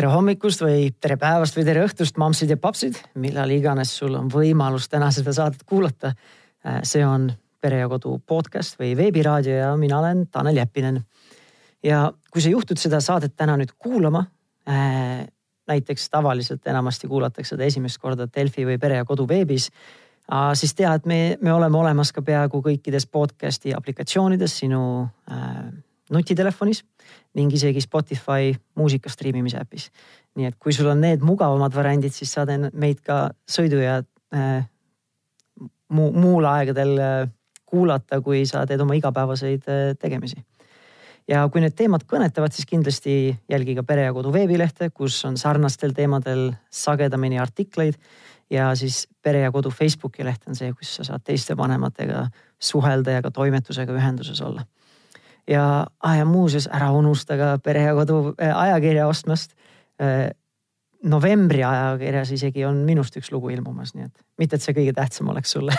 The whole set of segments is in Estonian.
tere hommikust või tere päevast või tere õhtust, mammsid ja papsid, millal iganes sul on võimalus täna seda saadet kuulata. Äh, see on Pere ja Kodu podcast või veebiraadio ja mina olen Tanel Jeppinen. ja kui sa juhtud seda saadet täna nüüd kuulama, äh, näiteks tavaliselt enamasti kuulatakse seda esimest korda Delfi või Pere ja Kodu veebis, siis tea, et me, me oleme olemas ka peaaegu kõikides podcast'i aplikatsioonides sinu äh, nutitelefonis ning isegi Spotify muusika striimimise äpis. nii et kui sul on need mugavamad variandid, siis saad meid ka sõidu ja äh, muu, muul aegadel äh, kuulata, kui sa teed oma igapäevaseid äh, tegemisi. ja kui need teemad kõnetavad, siis kindlasti jälgi ka Pere ja Kodu veebilehte, kus on sarnastel teemadel sagedamini artikleid ja siis Pere ja Kodu Facebooki leht on see, kus sa saad teiste vanematega suhelda ja ka toimetusega ühenduses olla ja ja muuseas ära unusta ka Pere ja Kodu äh, ajakirja ostmast. Äh, novembri ajakirjas isegi on minust üks lugu ilmumas, nii et mitte, et see kõige tähtsam oleks sulle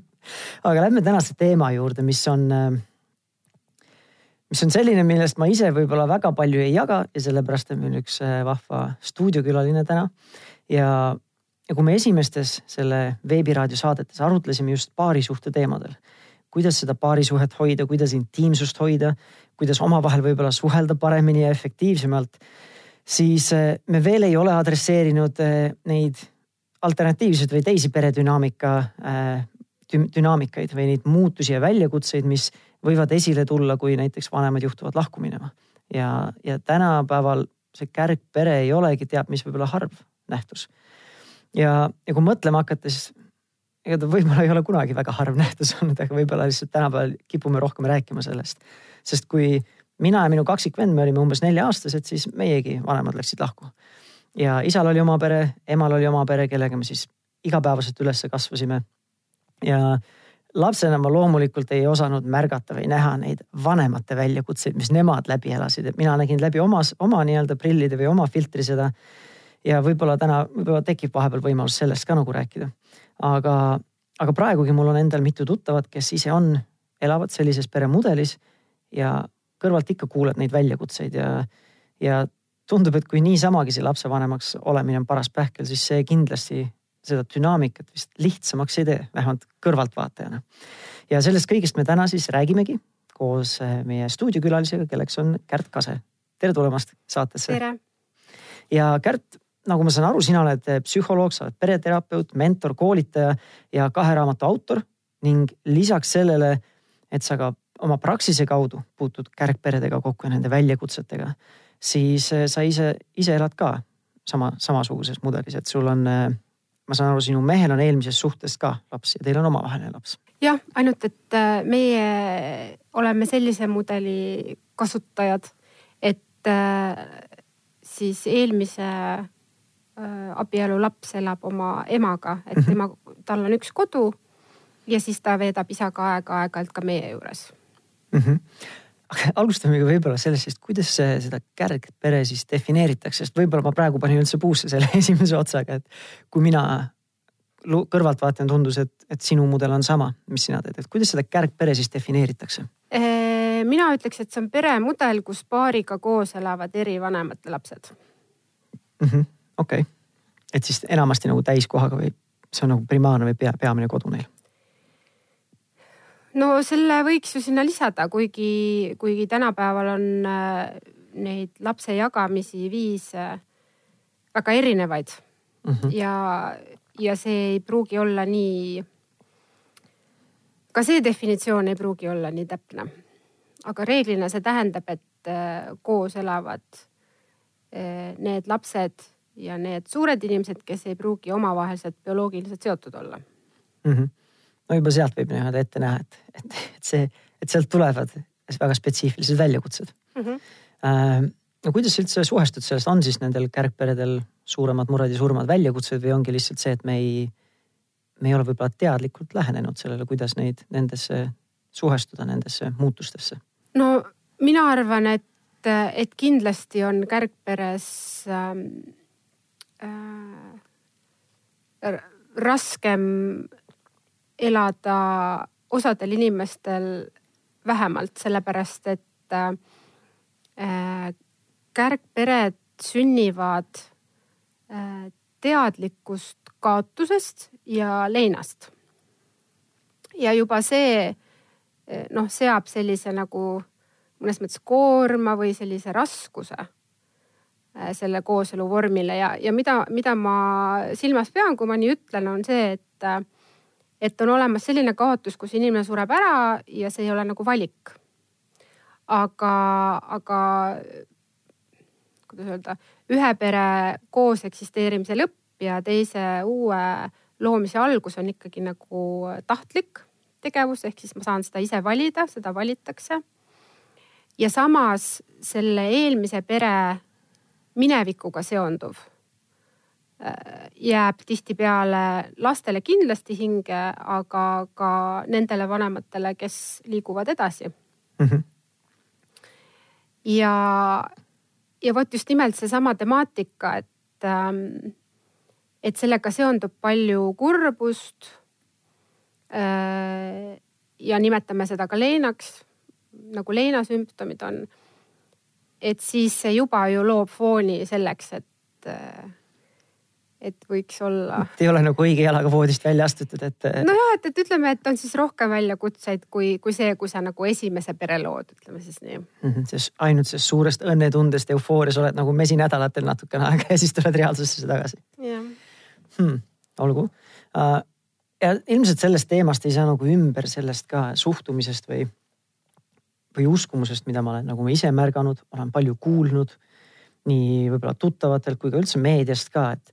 aga lähme tänase teema juurde, mis on, äh, mis on selline, millest ma ise võib-olla väga palju ei jaga ja sellepärast on meil üks vahva stuudiokülaline täna. ja, ja kui me esimestes selle veebiraadio saadetes arutlesime just paarisuhte teemadel kuidas seda paarisuhet hoida, kuidas intiimsust hoida, kuidas omavahel võib-olla suhelda paremini ja efektiivsemalt. siis eh, me veel ei ole adresseerinud eh, neid alternatiivseid või teisi peredünaamika eh, dünaamikaid või neid muutusi ja väljakutseid, mis võivad esile tulla, kui näiteks vanemad juhtuvad lahku minema. ja, ja tänapäeval see kärgpere ei olegi teab mis võib-olla harv nähtus. ja, ja kui mõtlema hakata, siis ega ta võib-olla ei ole kunagi väga harv nähtus olnud, aga võib-olla lihtsalt tänapäeval kipume rohkem rääkima sellest. sest kui mina ja minu kaksikvend, me olime umbes nelja-aastased, siis meiegi vanemad läksid lahku. ja isal oli oma pere, emal oli oma pere, kellega me siis igapäevaselt üles kasvasime. ja lapsena ma loomulikult ei osanud märgata või näha neid vanemate väljakutseid, mis nemad läbi elasid, et mina nägin läbi omas, oma nii-öelda prillide või oma filtri seda. ja võib-olla täna, võib-olla tekib vahepeal võimalus sellest ka nagu rääkida aga, aga praegugi mul on endal mitu tuttavat, kes ise on, elavad sellises peremudelis ja kõrvalt ikka kuuled neid väljakutseid ja, ja tundub, et kui niisamagi see lapsevanemaks olemine on paras pähkel, siis see kindlasti seda dünaamikat vist lihtsamaks ei tee, vähemalt kõrvaltvaatajana. ja sellest kõigest me täna siis räägimegi koos eh, meie stuudiokülalisega, kelleks on Kärt Kase. tere tulemast saatesse. tere. ja Kärt, nagu ma saan aru, sina oled eh, psühholoog, sa oled pereterapeut, mentor, koolitaja ja kahe raamatu autor ning lisaks sellele, et sa ka oma praksise kaudu puutud kärgperedega kokku ja nende väljakutsetega, siis eh, sa ise, ise elad ka sama, samasuguses mudelis, et sul on, eh, ma saan aru, sinu mehel on eelmisest suhtest ka laps ja teil on omavaheline laps. jah, ainult et meie oleme sellise mudeli kasutajad, et siis eelmise abielulaps elab oma emaga, et mhm. tema, tal on üks kodu ja siis ta veedab isaga aega aeg-ajalt ka meie juures mm. -hmm. aga alustame võib-olla sellest, et kuidas seda kärgpere siis defineeritakse, sest võib-olla ma praegu panin üldse puusse selle esimese otsaga, et kui mina kõrvalt vaatan, tundus, et, et sinu mudel on sama, mis sina teed, et kuidas seda kärgpere siis defineeritakse? mina ütleks, et see on peremudel, kus paariga koos elavad eri vanemate lapsed mm. -hmm okei okay., et siis enamasti nagu täiskohaga või see on nagu primaarne või pea, peamine kodu neil? no selle võiks ju sinna lisada, kuigi, kuigi tänapäeval on äh, neid lapse jagamisi viis äh, väga erinevaid mm. -hmm. ja, ja see ei pruugi olla nii. ka see definitsioon ei pruugi olla nii täpne. aga reeglina see tähendab, et äh, koos elavad need lapsed ja need suured inimesed, kes ei pruugi omavaheliselt bioloogiliselt seotud olla mm. -hmm. no juba sealt võib niimoodi ette näha, et, et, et see, et sealt tulevad väga spetsiifilised väljakutsed mm. -hmm. Äh, no kuidas sa üldse suhestud sellest, on siis nendel kärgperedel suuremad mured ja suuremad väljakutsed või ongi lihtsalt see, et me ei, me ei ole võib-olla teadlikult lähenenud sellele, kuidas neid nendesse suhestuda, nendesse muutustesse? no mina arvan, et, et kindlasti on kärgperes ähm, äh, raskem elada osadel inimestel vähemalt, sellepärast et äh, kärgpered sünnivad äh, teadlikkust kaotusest ja leinast. ja juba see äh, noh, seab sellise nagu mõnes mõttes koorma või sellise raskuse äh, selle kooselu vormile ja, ja mida, mida ma silmas pean, kui ma nii ütlen, on see, et, äh, et on olemas selline kaotus, kus inimene sureb ära ja see ei ole nagu valik. aga, aga kuidas öelda, ühe pere koos eksisteerimise lõpp ja teise uue loomise algus on ikkagi nagu tahtlik tegevus, ehk siis ma saan seda ise valida, seda valitakse ja samas selle eelmise pere minevikuga seonduv äh, jääb tihtipeale lastele kindlasti hinge, aga ka nendele vanematele, kes liiguvad edasi mm. -hmm. ja, ja vot just nimelt seesama temaatika, et, ähm, et sellega seondub palju kurbust. Äh, ja nimetame seda ka leenaks nagu leinasümptomid on. Et siis see juba ju loob fooni selleks, et, et võiks olla. et ei ole nagu õige jalaga voodist välja astutud, et. nojah, et, et ütleme, et on siis rohkem väljakutseid kui, kui see, kui sa nagu esimese pere lood, ütleme siis nii mm. -hmm, sest ainult sellest suurest õnnetundest, eufoorias oled nagu mesinädalatel natukene aega ja siis tuled reaalsusesse tagasi. jah hmm,. olgu uh, ja ilmselt sellest teemast ei saa nagu ümber sellest ka suhtumisest või või uskumusest, mida ma olen nagu ma ise märganud, olen palju kuulnud nii võib-olla tuttavatelt kui ka üldse meediast ka, et.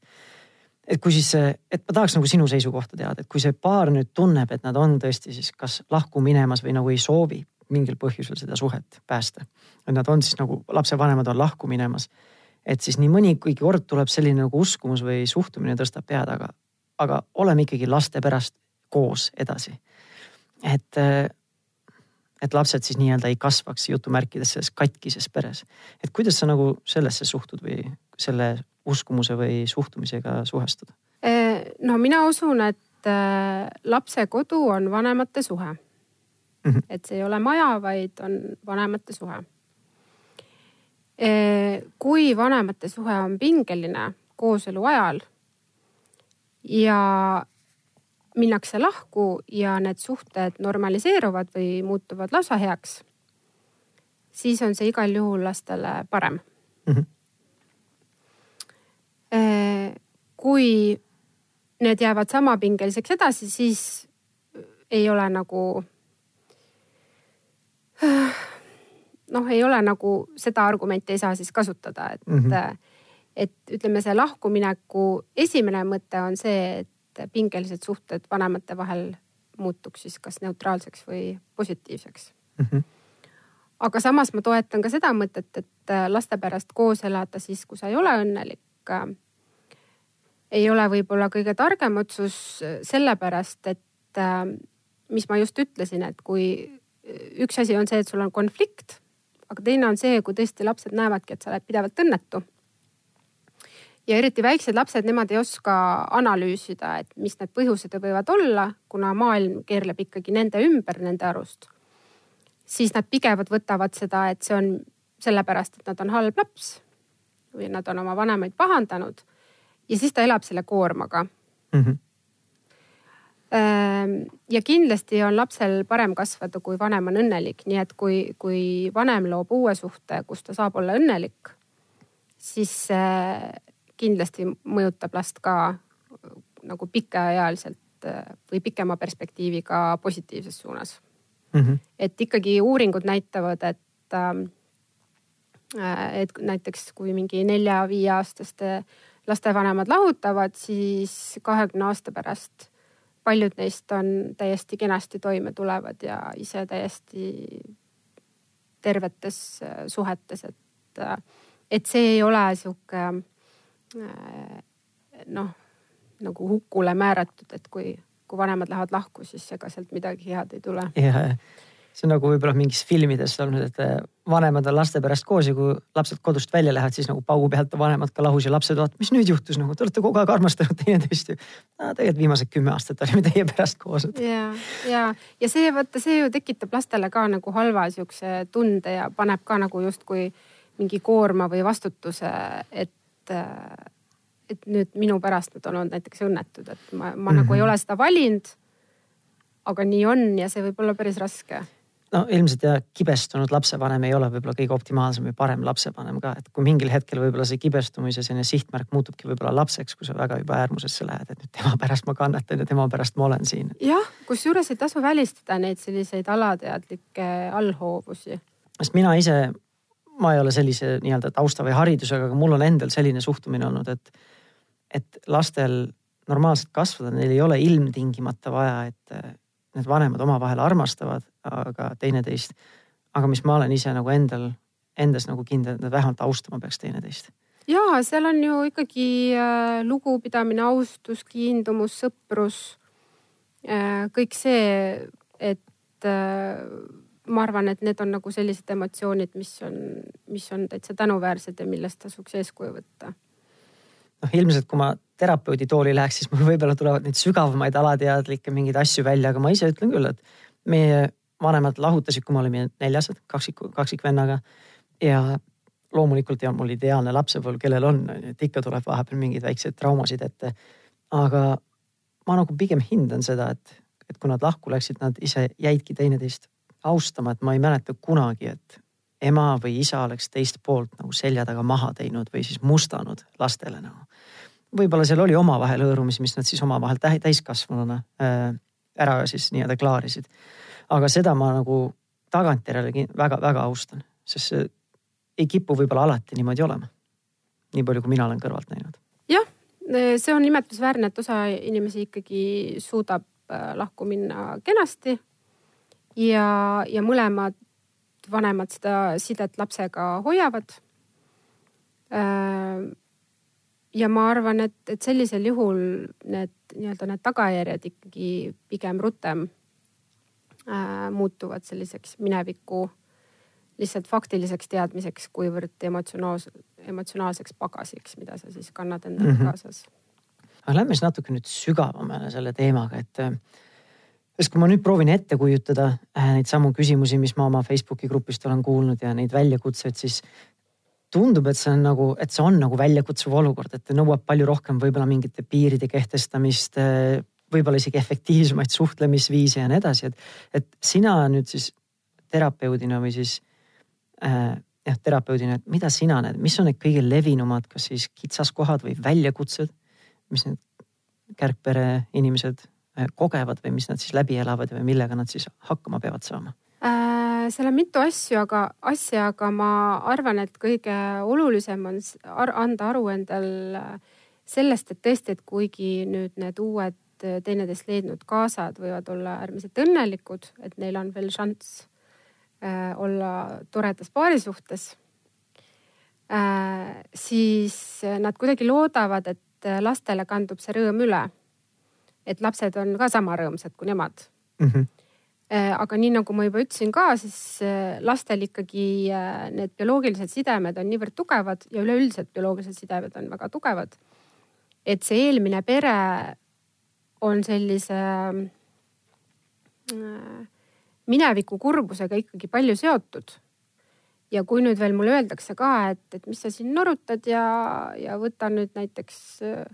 et kui siis, et ma tahaks nagu sinu seisukohta teada, et kui see paar nüüd tunneb, et nad on tõesti siis kas lahku minemas või nagu ei soovi mingil põhjusel seda suhet päästa. et nad on siis nagu lapsevanemad on lahku minemas. et siis nii mõnigi kord tuleb selline nagu uskumus või suhtumine tõstab pead, aga, aga oleme ikkagi laste pärast koos edasi. et et lapsed siis nii-öelda ei kasvaks jutumärkides selles katkises peres. et kuidas sa nagu sellesse suhtud või selle uskumuse või suhtumisega suhestud? Äh, no mina usun, et äh, lapse kodu on vanemate suhe mm. -hmm. et see ei ole maja, vaid on vanemate suhe. Äh, kui vanemate suhe on pingeline kooselu ajal ja minnakse lahku ja need suhted normaliseeruvad või muutuvad lausa heaks, siis on see igal juhul lastele parem mm. -hmm. kui need jäävad samapingeliseks edasi, siis ei ole nagu noh, ei ole nagu seda argumenti ei saa siis kasutada, et mm, -hmm. et ütleme, see lahkumineku esimene mõte on see, et et pingelised suhted vanemate vahel muutuks siis kas neutraalseks või positiivseks mm. -hmm. aga samas ma toetan ka seda mõtet, et äh, laste pärast koos elada siis, kui sa ei ole õnnelik äh,, ei ole võib-olla kõige targem otsus sellepärast, et äh, mis ma just ütlesin, et kui üks asi on see, et sul on konflikt, aga teine on see, kui tõesti lapsed näevadki, et sa oled pidevalt õnnetu ja eriti väiksed lapsed, nemad ei oska analüüsida, et mis need põhjused võivad olla, kuna maailm keerleb ikkagi nende ümber, nende arust. siis nad pigevalt võtavad seda, et see on sellepärast, et nad on halb laps või nad on oma vanemaid pahandanud. ja siis ta elab selle koormaga mm. -hmm ja kindlasti on lapsel parem kasvada, kui vanem on õnnelik, nii et kui, kui vanem loob uue suhte, kus ta saab olla õnnelik, siis kindlasti mõjutab last ka äh, nagu pikaajaliselt äh, või pikema perspektiiviga positiivses suunas mm. -hmm. et ikkagi uuringud näitavad, et, ähm, äh, et näiteks kui mingi nelja-viieaastaste lastevanemad lahutavad, siis kahekümne aasta pärast paljud neist on täiesti kenasti toime tulevad ja ise täiesti tervetes suhetes, et, et see ei ole sihuke noh, nagu hukule määratud, et kui, kui vanemad lähevad lahku, siis ega sealt midagi head ei tule. jah, see on nagu võib-olla mingis filmides olnud, et äh, vanemad on laste pärast koos ja kui lapsed kodust välja lähevad, siis nagu paugu pealt on vanemad ka lahus ja lapsed vaatavad, mis nüüd juhtus nagu, te olete kogu aeg armastanud teineteist ju. tegelikult viimased kümme aastat olime teie pärast koos. ja, ja, ja see vaata, see ju tekitab lastele ka nagu halva siukse tunde ja paneb ka nagu justkui mingi koorma või vastutuse, et, et nüüd minu pärast nad on olnud näiteks õnnetud, et ma, ma mm -hmm. nagu ei mhm. ole seda valinud. aga nii on ja see võib olla päris raske no ilmselt ja kibestunud lapsevanem ei ole võib-olla kõige optimaalsem või parem lapsevanem ka, et kui mingil hetkel võib-olla see kibestumise selline sihtmärk muutubki võib-olla lapseks, kui sa väga juba äärmusesse lähed, et nüüd tema pärast ma kannatan ja tema pärast ma olen siin. jah, kusjuures ei tasu välistada neid selliseid alateadlikke allhoovusi. sest mina ise, ma ei ole sellise nii-öelda tausta või haridusega, aga mul on endal selline suhtumine olnud, et, et lastel normaalselt kasvada, neil ei ole ilmtingimata vaja, et need vanemad omavahel armastavad, aga teineteist. aga mis ma olen ise nagu endal, endas nagu kindel, et nad vähemalt austama peaks teineteist. ja seal on ju ikkagi äh, lugupidamine, austus, kiindumus, sõprus äh,. kõik see, et äh, ma arvan, et need on nagu sellised emotsioonid, mis on, mis on täitsa tänuväärsed ja millest tasuks eeskuju võtta. noh, ilmselt kui ma terapeudi tooli läheks, siis mul võib-olla tulevad neid sügavamaid alateadlikke mingeid asju välja, aga ma ise ütlen küll, et meie vanemad lahutasid, kui me olime neljased kaksiku, kaksikvennaga. ja loomulikult ja mul ideaalne lapsepõlv, kellel on, et ikka tuleb vahepeal mingeid väikseid traumasid ette. aga ma nagu pigem hindan seda, et, et kui nad lahku läksid, nad ise jäidki teineteist austama, et ma ei mäleta kunagi, et ema või isa oleks teist poolt nagu selja taga maha teinud või siis mustanud lastele nagu võib-olla seal oli omavahel hõõrumisi, mis nad siis omavahel täiskasvanuna äh, ära siis nii-öelda klaarisid. aga seda ma nagu tagantjärele väga-väga austan, sest see ei kipu võib-olla alati niimoodi olema. nii palju, kui mina olen kõrvalt näinud. jah, see on imetlusväärne, et osa inimesi ikkagi suudab äh, lahku minna kenasti. Ja, ja mõlemad vanemad seda sidet lapsega hoiavad äh, ja ma arvan, et, et sellisel juhul need nii-öelda need tagajärjed ikkagi pigem rutem äh, muutuvad selliseks mineviku lihtsalt faktiliseks teadmiseks, kuivõrd emotsionaals-, emotsionaalseks pagasiks, mida sa siis kannad endaga mm -hmm. kaasas. aga lähme siis natuke nüüd sügavamale selle teemaga, et sest kui ma nüüd proovin ette kujutada äh, neid samu küsimusi, mis ma oma Facebooki grupist olen kuulnud ja neid väljakutseid, siis tundub, et see on nagu, et see on nagu väljakutsuv olukord, et nõuab palju rohkem võib-olla mingite piiride kehtestamist, võib-olla isegi efektiivsemaid suhtlemisviise ja nii edasi, et, et sina nüüd siis terapeudina või siis äh, jah, terapeudina, et mida sina näed, mis on need kõige levinumad, kas siis kitsaskohad või väljakutsed, mis need kärgpere inimesed äh, kogevad või mis nad siis läbi elavad või millega nad siis hakkama peavad saama äh,? seal on mitu asju, aga asja, aga ma arvan, et kõige olulisem on ar anda aru endal äh, sellest, et tõesti, et kuigi nüüd need uued äh, teineteist leidnud kaasad võivad olla äärmiselt õnnelikud, et neil on veel šanss äh, olla toredas paarisuhtes äh,, siis nad kuidagi loodavad, et äh, lastele kandub see rõõm üle. Et lapsed on ka sama rõõmsad kui nemad mm. -hmm aga nii nagu ma juba ütlesin ka, siis äh, lastel ikkagi äh, need bioloogilised sidemed on niivõrd tugevad ja üleüldiselt bioloogilised sidemed on väga tugevad. et see eelmine pere on sellise mineviku kurbusega ikkagi palju seotud. ja kui nüüd veel mulle öeldakse ka, et, et mis sa siin norutad ja, ja võta nüüd näiteks äh,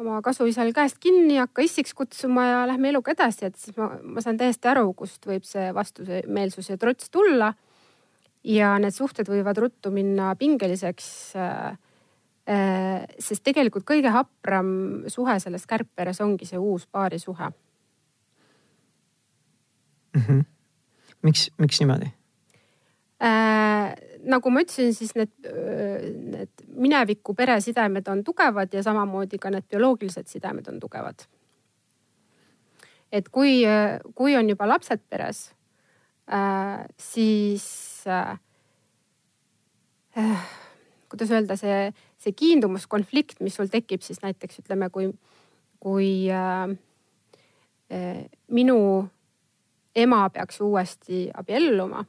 oma kasuisal käest kinni, hakka issiks kutsuma ja lähme eluga edasi, et siis ma, ma saan täiesti aru, kust võib see vastumeelsus ja trots tulla. ja need suhted võivad ruttu minna pingeliseks äh,. Äh, sest tegelikult kõige hapram suhe selles kärgperes ongi see uus paarisuhe mm. -hmm. miks, miks niimoodi äh,? Nagu ma ütlesin, siis need, need mineviku peresidemed on tugevad ja samamoodi ka need bioloogilised sidemed on tugevad. et kui, kui on juba lapsed peres, siis kuidas öelda, see, see kiindumuskonflikt, mis sul tekib siis näiteks ütleme, kui, kui minu ema peaks uuesti abielluma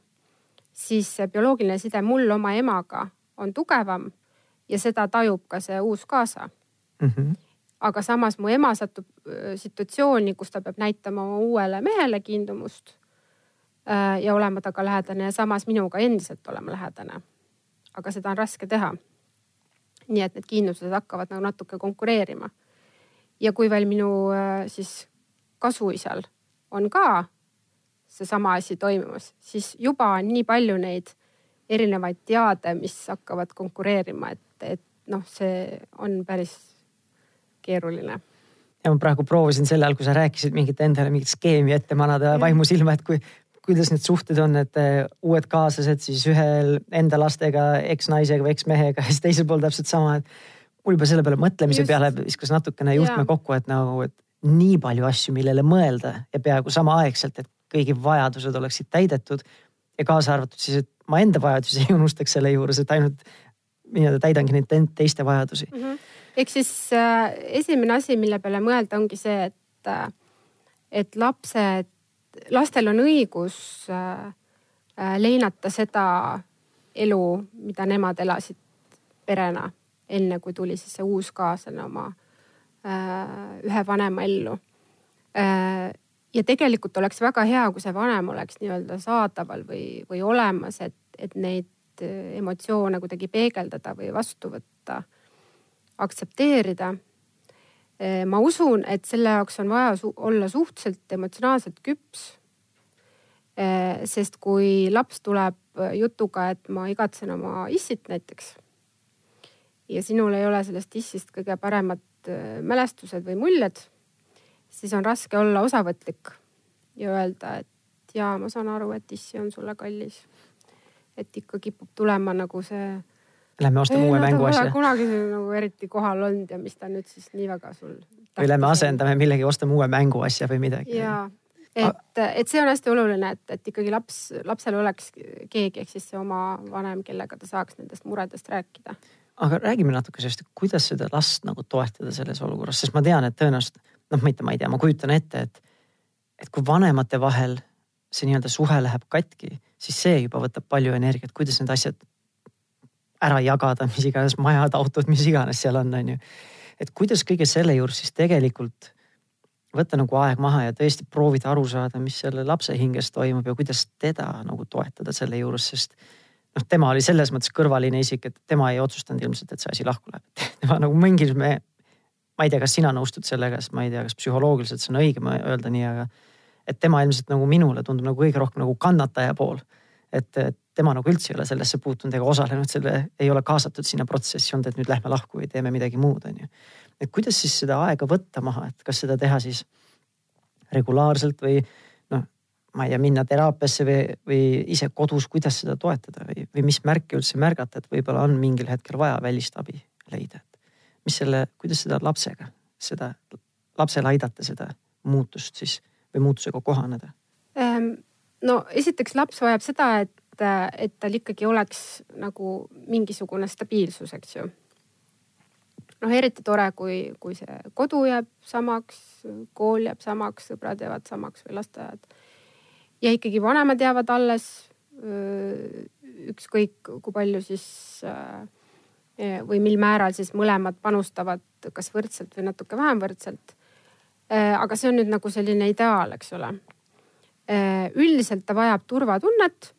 siis see bioloogiline side mul oma emaga on tugevam ja seda tajub ka see uus kaasa mm. -hmm. aga samas mu ema satub situatsiooni, kus ta peab näitama oma uuele mehele kiindumust ja olema temaga lähedane ja samas minuga endiselt olema lähedane. aga seda on raske teha. nii et need kiinused hakkavad nagu natuke konkureerima. ja kui veel minu siis kasuisal on ka seesama asi toimumas, siis juba on nii palju neid erinevaid teade, mis hakkavad konkureerima, et, et noh, see on päris keeruline. Ja ma praegu proovisin sel ajal, kui sa rääkisid mingit endale mingit skeemi ette manada vaimusilma, et kui, kuidas need suhted on, et eh, uued kaaslased siis ühel enda lastega, eksnaisega või eksmehega ja siis teisel pool täpselt sama, et mul juba selle peale mõtlemise Just. peale viskas natukene juhtme kokku, et nagu, et nii palju asju, millele mõelda ja peaaegu samaaegselt, et kõigi vajadused oleksid täidetud ja kaasa arvatud siis, et ma enda vajadusi ei unustaks selle juures, et ainult nii-öelda täidangi neid teiste vajadusi mm. -hmm ehk siis äh, esimene asi, mille peale mõelda, ongi see, et, äh, et lapsed, lastel on õigus äh, äh, leinata seda elu, mida nemad elasid perena, enne kui tuli siis see uus kaaslane oma äh, ühe vanema ellu äh,. Ja tegelikult oleks väga hea, kui see vanem oleks nii-öelda saadaval või, või olemas, et, et neid äh, emotsioone kuidagi peegeldada või vastu võtta aktsepteerida. Eh, ma usun, et selle jaoks on vaja su olla suhteliselt emotsionaalselt küps. Eh, sest kui laps tuleb jutuga, et ma igatsen oma issit näiteks ja sinul ei ole sellest issist kõige paremad mälestused või muljed, siis on raske olla osavõtlik ja öelda, et jaa, ma saan aru, et issi on sulle kallis. et ikka kipub tulema nagu see Lähme ostame uue no, mänguasja. kunagi nagu eriti kohal olnud ja mis ta nüüd siis nii väga sul. või lähme asendame millegi, ostame uue mänguasja või midagi. ja, et, et see on hästi oluline, et, et ikkagi laps, lapsel oleks keegi ehk siis see oma vanem, kellega ta saaks nendest muredest rääkida. aga räägime natuke sellest, kuidas seda last nagu toetada selles olukorras, sest ma tean, et tõenäoliselt noh, mitte ma ei tea, ma kujutan ette, et, et kui vanemate vahel see nii-öelda suhe läheb katki, siis see juba võtab palju energiat, kuidas need asjad ära jagada, mis iganes majad, autod, mis iganes seal on, on ju. et kuidas kõige selle juures siis tegelikult võtta nagu aeg maha ja tõesti proovida aru saada, mis selle lapse hinges toimub ja kuidas teda nagu toetada selle juures, sest noh, tema oli selles mõttes kõrvaline isik, et tema ei otsustanud ilmselt, et see asi lahku läheb. tema nagu mingis me, ma ei tea, kas sina nõustud sellega, sest ma ei tea, kas psühholoogiliselt see on õige öelda nii, aga et tema ilmselt nagu minule tundub nagu kõige rohkem nagu kannataja pool. et, et tema nagu üldse ei ole sellesse puutunud ega osalenud selle, ei ole kaasatud sinna protsessi olnud, et nüüd lähme lahku või teeme midagi muud, on ju. et kuidas siis seda aega võtta maha, et kas seda teha siis regulaarselt või noh, ma ei tea, minna teraapiasse või, või ise kodus, kuidas seda toetada või, või mis märke üldse märgata, et võib-olla on mingil hetkel vaja välist abi leida, mis selle, kuidas seda lapsega, seda lapsele aidata seda muutust siis või muutusega kohaneda? Ehm, no esiteks laps vajab seda, et et tal ikkagi oleks nagu mingisugune stabiilsus, eks ju. noh, eriti tore, kui, kui see kodu jääb samaks, kool jääb samaks, sõbrad jäävad samaks või lasteaiad. ja ikkagi vanemad jäävad alles. ükskõik kui palju siis või mil määral siis mõlemad panustavad, kas võrdselt või natuke vähem võrdselt. aga see on nüüd nagu selline ideaal, eks ole. Üldiselt ta vajab turvatunnet.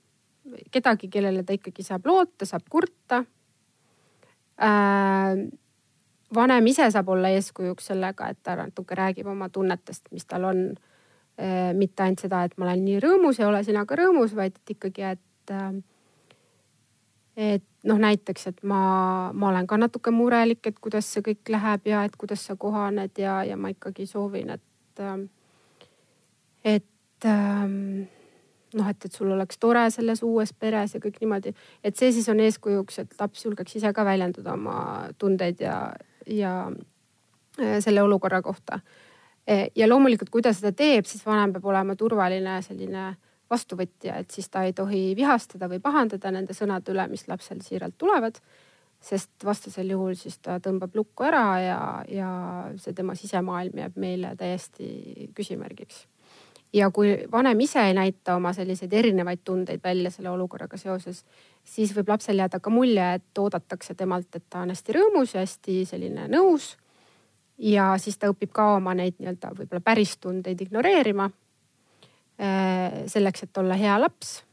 Kedagi, kellele ta ikkagi saab loota, saab kurta. Vanem ise saab olla eeskujuks sellega, et ta natuke räägib oma tunnetest, mis tal on. Mitte ainult seda, et ma olen nii rõõmus ja ole sina ka rõõmus, vaid et ikkagi, et äh, et noh, näiteks, et ma, ma olen ka natuke murelik, et kuidas see kõik läheb ja et kuidas sa kohaned ja, ja ma ikkagi soovin, et, äh, et ähm, noh, et, et sul oleks tore selles uues peres ja kõik niimoodi, et see siis on eeskujuks, et laps julgeks ise ka väljendada oma tundeid ja, ja äh, selle olukorra kohta. E, ja loomulikult, kui ta seda teeb, siis vanem peab olema turvaline selline vastuvõtja, et siis ta ei tohi vihastada või pahandada nende sõnade üle, mis lapsel siiralt tulevad. sest vastasel juhul siis ta tõmbab lukku ära ja, ja see tema sisemaailm jääb meile täiesti küsimärgiks ja kui vanem ise ei näita oma selliseid erinevaid tundeid välja selle olukorraga seoses, siis võib lapsel jääda ka mulje, et oodatakse temalt, et ta on hästi rõõmus ja hästi selline nõus. ja siis ta õpib ka oma neid nii-öelda võib-olla päris tundeid ignoreerima. Eh, selleks, et olla hea laps.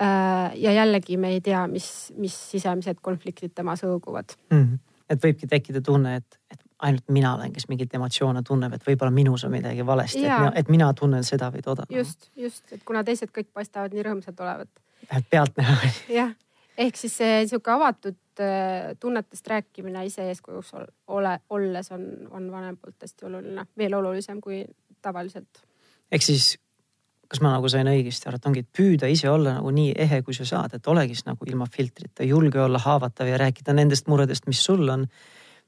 Äh, ja jällegi me ei tea, mis, mis sisemised konfliktid temas õõguvad mm. -hmm. et võibki tekkida tunne, et, et ainult mina olen, kes mingeid emotsioone tunneb, et võib-olla minus on midagi valesti, et, mina, et mina tunnen seda või toda. just, just, et kuna teised kõik paistavad nii rõõmsad olevat. pealtnäha. jah, ehk siis see sihuke avatud äh, tunnetest rääkimine ise eeskujuks ole, olles on, on vanema poolt hästi oluline, veel olulisem kui tavaliselt. Ehk siis kas ma nagu sain õigesti aru, et ongi, et püüda ise olla nagu nii ehe, kui sa saad, et olegi siis nagu ilma filtrita, julge olla haavatav ja rääkida nendest muredest, mis sul on.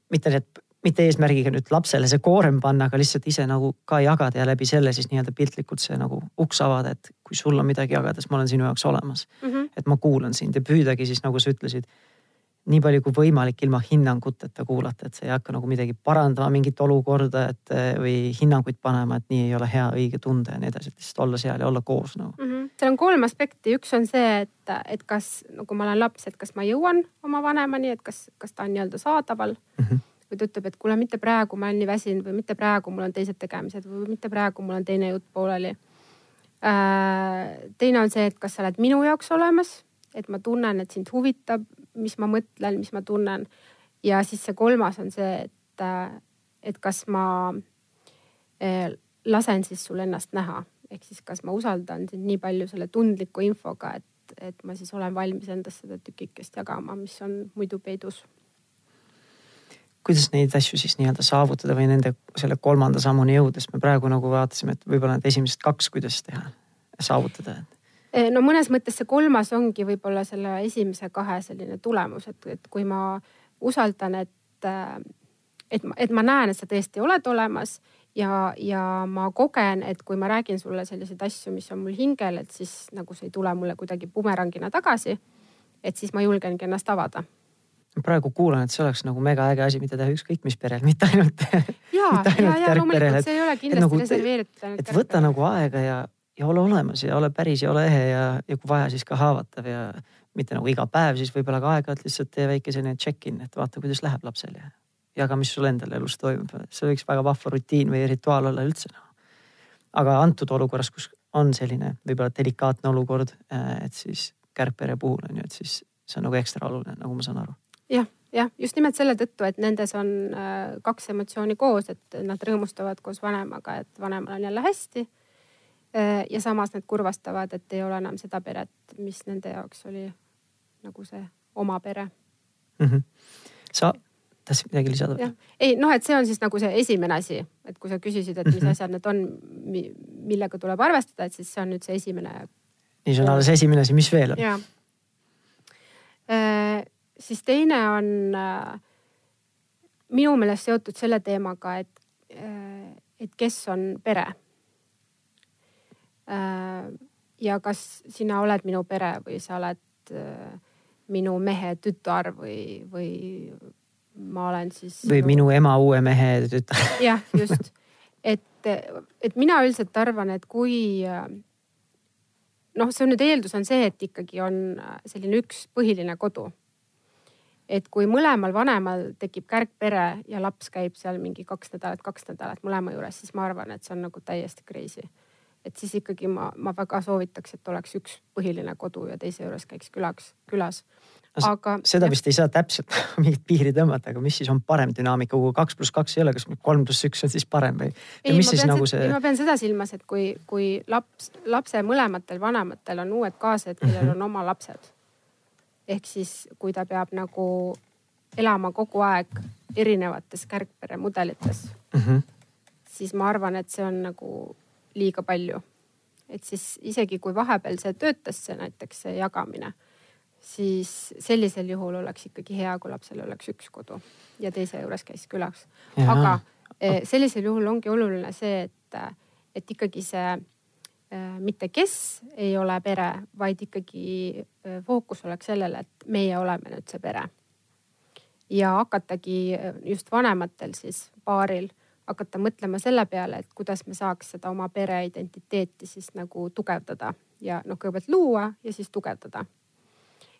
mitte need, mitte eesmärgiga nüüd lapsele see koorem panna, aga lihtsalt ise nagu ka jagada ja läbi selle siis nii-öelda piltlikult see nagu uks avada, et kui sul on midagi jagada, siis ma olen sinu jaoks olemas mm. -hmm. et ma kuulan sind ja püüdagi siis nagu sa ütlesid nii palju kui võimalik ilma hinnanguteta kuulata, et sa ei hakka nagu midagi parandama, mingit olukorda, et eh, või hinnanguid panema, et nii ei ole hea, õige tunda ja nii edasi, et lihtsalt olla seal ja olla koos nagu mm. -hmm. seal on kolm aspekti, üks on see, et, et kas, no kui ma olen laps, et kas ma jõuan oma vanemani, et kas, kas ta on nii-öelda saadaval mm. -hmm või ta ütleb, et kuule, mitte praegu, ma olen nii väsinud või mitte praegu, mul on teised tegemised või mitte praegu, mul on teine jutt pooleli äh,. teine on see, et kas sa oled minu jaoks olemas, et ma tunnen, et sind huvitab, mis ma mõtlen, mis ma tunnen. ja siis see kolmas on see, et, et kas ma eh, lasen siis sul ennast näha, ehk siis kas ma usaldan sind nii palju selle tundliku infoga, et, et ma siis olen valmis endast seda tükikest jagama, mis on muidu peidus. Kuidas neid asju siis nii-öelda saavutada või nende selle kolmanda sammuni jõuda, sest me praegu nagu vaatasime, et võib-olla need esimesed kaks, kuidas teha, saavutada, no mõnes mõttes see kolmas ongi võib-olla selle esimese kahe selline tulemus, et, et kui ma usaldan, et, äh, et, et ma näen, et sa tõesti oled olemas ja, ja ma kogen, et kui ma räägin sulle selliseid asju, mis on mul hingel, et siis nagu see ei tule mulle kuidagi bumerangina tagasi. et siis ma julgengi ennast avada praegu kuulan, et see oleks nagu mega äge asi, mida teha ükskõik mis perel, mitte ainult. ja, ja, ja loomulikult see ei ole kindlasti nagu, reserveeritud et võta nagu aega ja ja ole olemas ja ole päris ja ole ehe ja, ja kui vaja, siis ka haavatav ja mitte nagu iga päev, siis võib-olla ka aeg-ajalt lihtsalt tee väike selline check-in, et vaata, kuidas läheb lapsel ja jaga, mis sul endal elus toimub. see võiks väga vahva rutiin või rituaal olla üldse. aga antud olukorras, kus on selline võib-olla delikaatne olukord, äh, et siis kärgpere puhul on ju, et siis see on nagu ekstra oluline, nagu ma saan aru. jah, jah, just nimelt selle tõttu, et nendes on äh, kaks emotsiooni koos, et nad rõõmustavad koos vanemaga, et vanemal on jälle hästi ja samas need kurvastavad, et ei ole enam seda peret, mis nende jaoks oli nagu see oma pere mm. -hmm. sa tahtsid midagi lisada? ei noh, et see on siis nagu see esimene asi, et kui sa küsisid, et mis -hmm. asjad need on, millega tuleb arvestada, et siis see on nüüd see esimene. nii, see on alles esimene asi, mis veel on? äh,. siis teine on äh, minu meelest seotud selle teemaga, et äh,, et kes on pere Äh, ja kas sina oled minu pere või sa oled äh, minu mehe tütar või, või ma olen siis. või minu, minu ema uue mehe tütar. jah, just, et, et mina üldiselt arvan, et kui noh, see on nüüd eeldus on see, et ikkagi on selline üks põhiline kodu. et kui mõlemal vanemal tekib kärgpere ja laps käib seal mingi kaks nädalat, kaks nädalat mõlema juures, siis ma arvan, et see on nagu täiesti crazy et siis ikkagi ma, ma väga soovitaks, et oleks üks põhiline kodu ja teise juures käiks külaks, külas. aga. seda vist ei saa täpselt mingit piiri tõmmata, aga mis siis on parem dünaamika, kui kaks pluss kaks ei ole, kas kolm pluss üks on siis parem või? ei, ma pean, nagu see... ma pean seda silmas, et kui, kui laps, lapse mõlematel vanematel on uued kaaslased, kellel mm -hmm. on oma lapsed. ehk siis, kui ta peab nagu elama kogu aeg erinevates kärgpere mudelites mm, -hmm. siis ma arvan, et see on nagu liiga palju. et siis isegi kui vahepeal see töötas, see näiteks see jagamine, siis sellisel juhul oleks ikkagi hea, kui lapsel oleks üks kodu ja teise juures käis külas. aga eh, sellisel juhul ongi oluline see, et, et ikkagi see eh, mitte kes ei ole pere, vaid ikkagi eh, fookus oleks sellele, et meie oleme nüüd see pere. ja hakatagi just vanematel siis paaril hakata mõtlema selle peale, et kuidas me saaks seda oma pere identiteeti siis nagu tugevdada ja noh, kõigepealt luua ja siis tugevdada.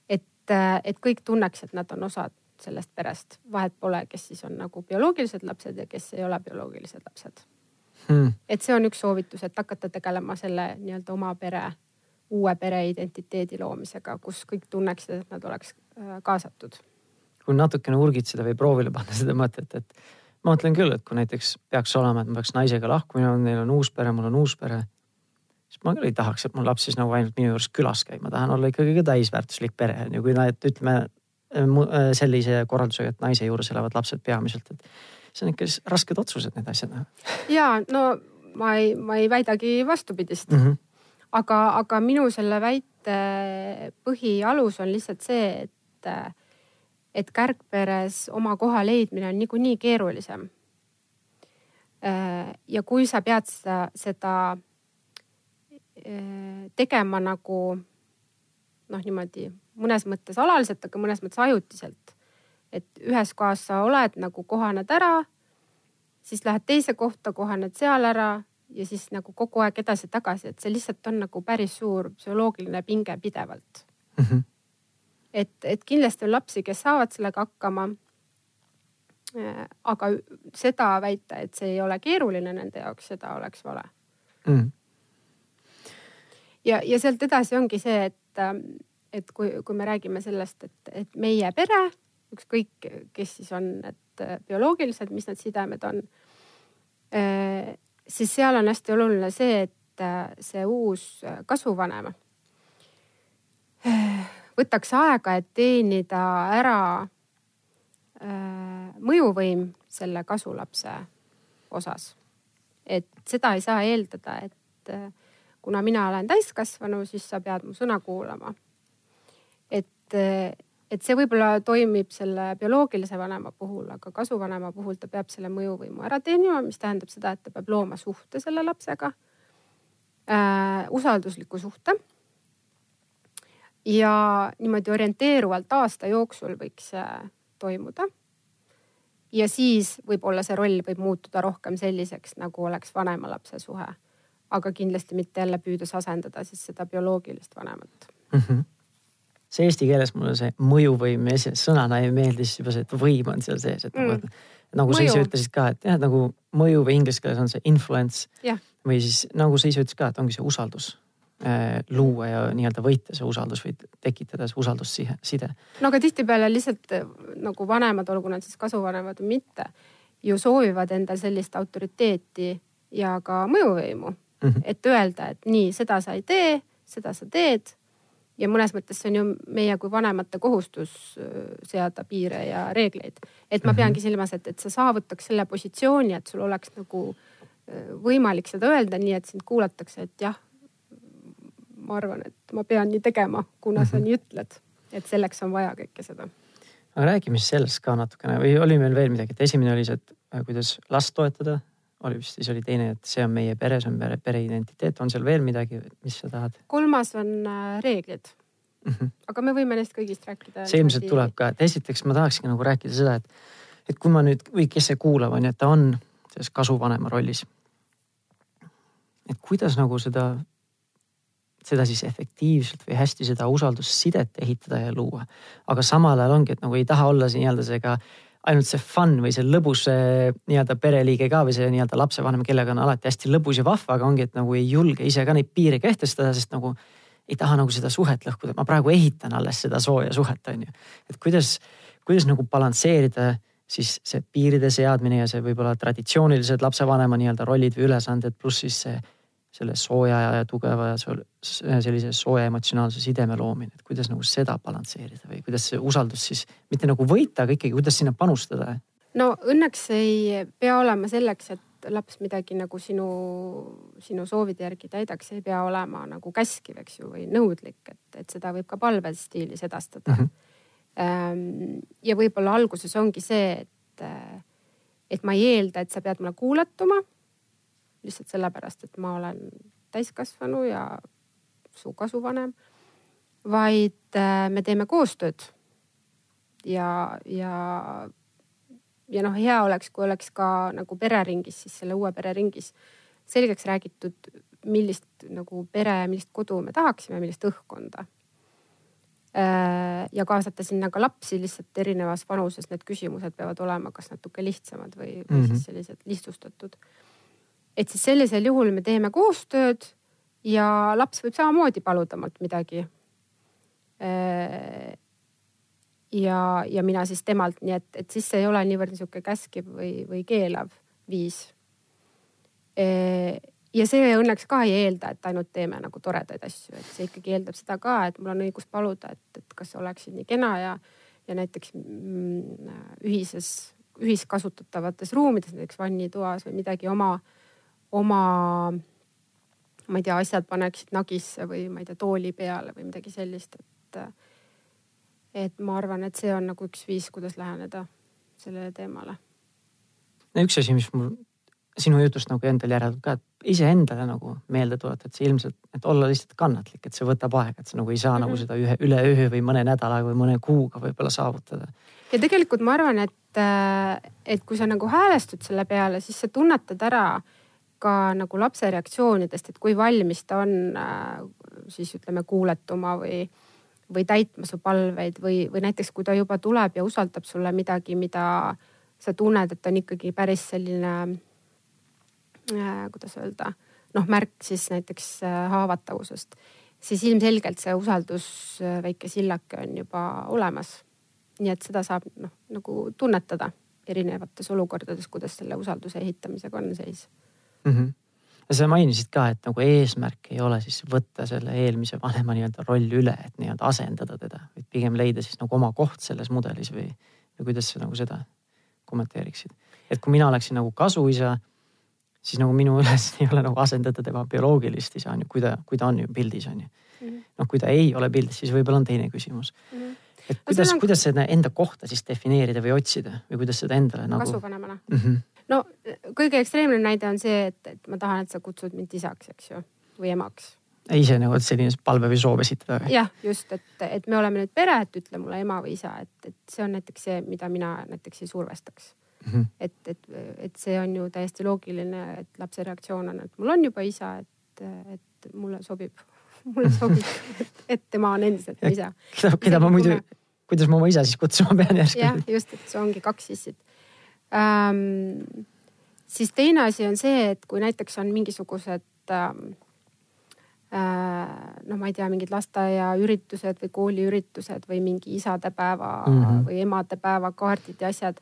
et, et kõik tunneks, et nad on osad sellest perest, vahet pole, kes siis on nagu bioloogilised lapsed ja kes ei ole bioloogilised lapsed hmm.. et see on üks soovitus, et hakata tegelema selle nii-öelda oma pere uue pereidentiteedi loomisega, kus kõik tunneksid, et nad oleks äh, kaasatud. kui natukene urgitseda või proovile panna seda mõtet, et ma mõtlen küll, et kui näiteks peaks olema, et ma peaks naisega lahku minema, neil on uus pere, mul on uus pere. siis ma küll ei tahaks, et mul laps siis nagu ainult minu juures külas käib, ma tahan olla ikkagi ka täisväärtuslik pere on ju, kui nad ütleme äh, sellise korraldusega, et naise juures elavad lapsed peamiselt, et see on ikka rasked otsused, need asjad. ja no ma ei, ma ei väidagi vastupidist mm. -hmm aga, aga minu selle väite põhialus on lihtsalt see, et, et kärgperes oma koha leidmine on niikuinii keerulisem. ja kui sa pead seda, seda eh, tegema nagu noh, niimoodi mõnes mõttes alaliselt, aga mõnes mõttes ajutiselt. et ühes kohas sa oled nagu kohaned ära, siis lähed teise kohta, kohaned seal ära ja siis nagu kogu aeg edasi-tagasi, et see lihtsalt on nagu päris suur psühholoogiline pinge pidevalt mm. -hmm. Et, et kindlasti on lapsi, kes saavad sellega hakkama. Äh, aga seda väita, et see ei ole keeruline nende jaoks, seda oleks vale mm. ja, ja sealt edasi ongi see, et, et kui, kui me räägime sellest, et, et meie pere, ükskõik kes siis on need bioloogilised, mis need sidemed on äh, siis seal on hästi oluline see, et äh, see uus äh, kasvuvanem äh, võtaks aega, et teenida ära mõjuvõim selle kasulapse osas. et seda ei saa eeldada, et kuna mina olen täiskasvanu, siis sa pead mu sõna kuulama. et et see võib-olla toimib selle bioloogilise vanema puhul, aga kasuvanema puhul ta peab selle mõjuvõimu ära teenima, mis tähendab seda, et ta peab looma suhte selle lapsega äh,. usaldusliku suhte. Ja niimoodi orienteeruvalt aasta jooksul võiks see toimuda. ja siis võib-olla see roll võib muutuda rohkem selliseks, nagu oleks vanema lapse suhe. aga kindlasti mitte jälle püüdes asendada siis seda bioloogilist vanemat mm. -hmm see eesti keeles mulle see mõjuvõim sõnana ei meeldi, siis juba see, et võim on seal sees, et nagu, mm. nagu sa ise ütlesid ka, et jah, nagu mõju või inglise keeles on see influence yeah.. või siis nagu sa ise ütlesid ka, et ongi see usaldus luua ja nii-öelda võita see usaldus või tekitada see usaldusside. no aga tihtipeale lihtsalt äh, nagu vanemad, olgu nad siis kasuvanemad või mitte, ju soovivad endal sellist autoriteeti ja ka mõjuvõimu mm. -hmm. et öelda, et nii, seda sa ei tee, seda sa teed ja mõnes mõttes see on ju meie kui vanemate kohustus äh, seada piire ja reegleid. et ma mhm. peangi silmas, et, et sa saavutaks selle positsiooni, et sul oleks nagu äh, võimalik seda öelda, nii et sind kuulatakse, et jah. Ma arvan, et ma pean nii tegema, kuna sa mhm. nii ütled, et selleks on vaja kõike seda. aga räägime siis sellest ka natukene või oli meil veel midagi, et esimene oli see, et äh, kuidas last toetada oli vist, siis oli teine, et see on meie pere, see on pere, pere identiteet, on seal veel midagi, mis sa tahad? kolmas on äh, reeglid mm. -hmm. aga me võime neist kõigist rääkida. see ilmselt tuleb ka, et esiteks ma tahakski nagu rääkida seda, et, et kui ma nüüd või kes see kuulab, on ju, et ta on selles kasuvanema rollis. et kuidas nagu seda, seda siis efektiivselt või hästi seda usaldussidet ehitada ja luua. aga samal ajal ongi, et nagu ei taha olla nii-öelda see ka ainult see fun või see lõbus nii-öelda pereliige ka või see nii-öelda lapsevanem, kellega on alati hästi lõbus ja vahva, aga ongi, et nagu ei julge ise ka neid piire kehtestada, sest nagu ei taha nagu seda suhet lõhkuda, ma praegu ehitan alles seda sooja suhet, on ju. et kuidas, kuidas nagu balansseerida siis see piiride seadmine ja see võib-olla traditsioonilised lapsevanema nii-öelda rollid või ülesanded, pluss siis see selle sooja ja tugeva ja sellise sooja emotsionaalse sideme loomine, et kuidas nagu seda balansseerida või kuidas see usaldus siis mitte nagu võita, aga ikkagi, kuidas sinna panustada? no õnneks ei pea olema selleks, et laps midagi nagu sinu, sinu soovide järgi täidaks, ei pea olema nagu käskiv, eks ju, või nõudlik, et, et seda võib ka palvestiilis edastada mm. -hmm. ja võib-olla alguses ongi see, et, et ma ei eelda, et sa pead mulle kuulatuma lihtsalt sellepärast, et ma olen täiskasvanu ja su kasuvanem, vaid äh, me teeme koostööd. ja, ja, ja noh, hea oleks, kui oleks ka nagu pereringis, siis selle uue pereringis selgeks räägitud, millist nagu pere, millist kodu me tahaksime, millist õhkkonda äh, ja kaasata sinna ka lapsi lihtsalt erinevas vanuses, need küsimused peavad olema kas natuke lihtsamad või, või mm -hmm. siis sellised lihtsustatud et siis sellisel juhul me teeme koostööd ja laps võib samamoodi paluda mult midagi. Äh, ja, ja mina siis temalt, nii et, et siis see ei ole niivõrd niisugune käskiv või, või keelav viis. Äh, ja see õnneks ka ei eelda, et ainult teeme nagu toredaid asju, et see ikkagi eeldab seda ka, et mul on õigus paluda, et, et kas oleksid nii kena ja, ja näiteks mm, ühises, ühiskasutatavates ruumides, näiteks vannitoas või midagi oma, oma ma ei tea, asjad paneksid nagisse või ma ei tea, tooli peale või midagi sellist, et. et ma arvan, et see on nagu üks viis, kuidas läheneda sellele teemale. no üks asi, mis mul sinu jutust nagu endal järeldub ka, et iseendale nagu meelde tuletad, see ilmselt, et olla lihtsalt kannatlik, et see võtab aega, et sa nagu ei saa mm -hmm. nagu mhm. seda ühe, üle öö või mõne nädalaga või mõne kuuga võib-olla saavutada. ja tegelikult ma arvan, et, et kui sa nagu häälestud selle peale, siis sa tunnetad ära ka nagu lapse reaktsioonidest, et kui valmis ta on äh, siis ütleme kuuletuma või, või täitma su palveid või, või näiteks kui ta juba tuleb ja usaldab sulle midagi, mida sa tunned, et on ikkagi päris selline äh,, kuidas öelda, noh märk siis näiteks äh, haavatavusest, siis ilmselgelt see usaldus, äh, väike sillake on juba olemas. nii et seda saab noh nagu tunnetada erinevates olukordades, kuidas selle usalduse ehitamisega on seis mm. -hmm sa mainisid ka, et nagu eesmärk ei ole siis võtta selle eelmise vanema nii-öelda roll üle, et nii-öelda asendada teda, vaid pigem leida siis nagu oma koht selles mudelis või, või kuidas sa nagu seda kommenteeriksid? et kui mina oleksin nagu kasuisa, siis nagu minu ülesanne ei ole nagu asendada tema bioloogilist isa on ju, kui ta, kui ta on ju pildis on ju mm -hmm.. noh, kui ta ei ole pildis, siis võib-olla on teine küsimus mm. -hmm et kuidas on..., kuidas seda enda kohta siis defineerida või otsida või kuidas seda endale nagu. kasuvanemana mm. -hmm no kõige ekstreemne näide on see, et, et ma tahan, et sa kutsud mind isaks, eks ju, või emaks. ise nagu selline palve või soov esitada või? jah, just, et, et me oleme nüüd pere, et ütle mulle ema või isa, et, et see on näiteks see, mida mina näiteks ei survestaks mm. -hmm. et, et, et see on ju täiesti loogiline, et lapse reaktsioon on, et mul on juba isa, et, et mulle sobib mulle sobib, et tema on endiselt mu isa. keda, keda ma muidu, kuidas ma oma isa siis kutsuma pean järsku? jah, just, et see ongi kaks issit ähm,. siis teine asi on see, et kui näiteks on mingisugused ähm, äh, noh, ma ei tea, mingid lasteaiaüritused või kooliüritused või mingi isadepäeva mm -hmm. või emadepäeva kaardid ja asjad.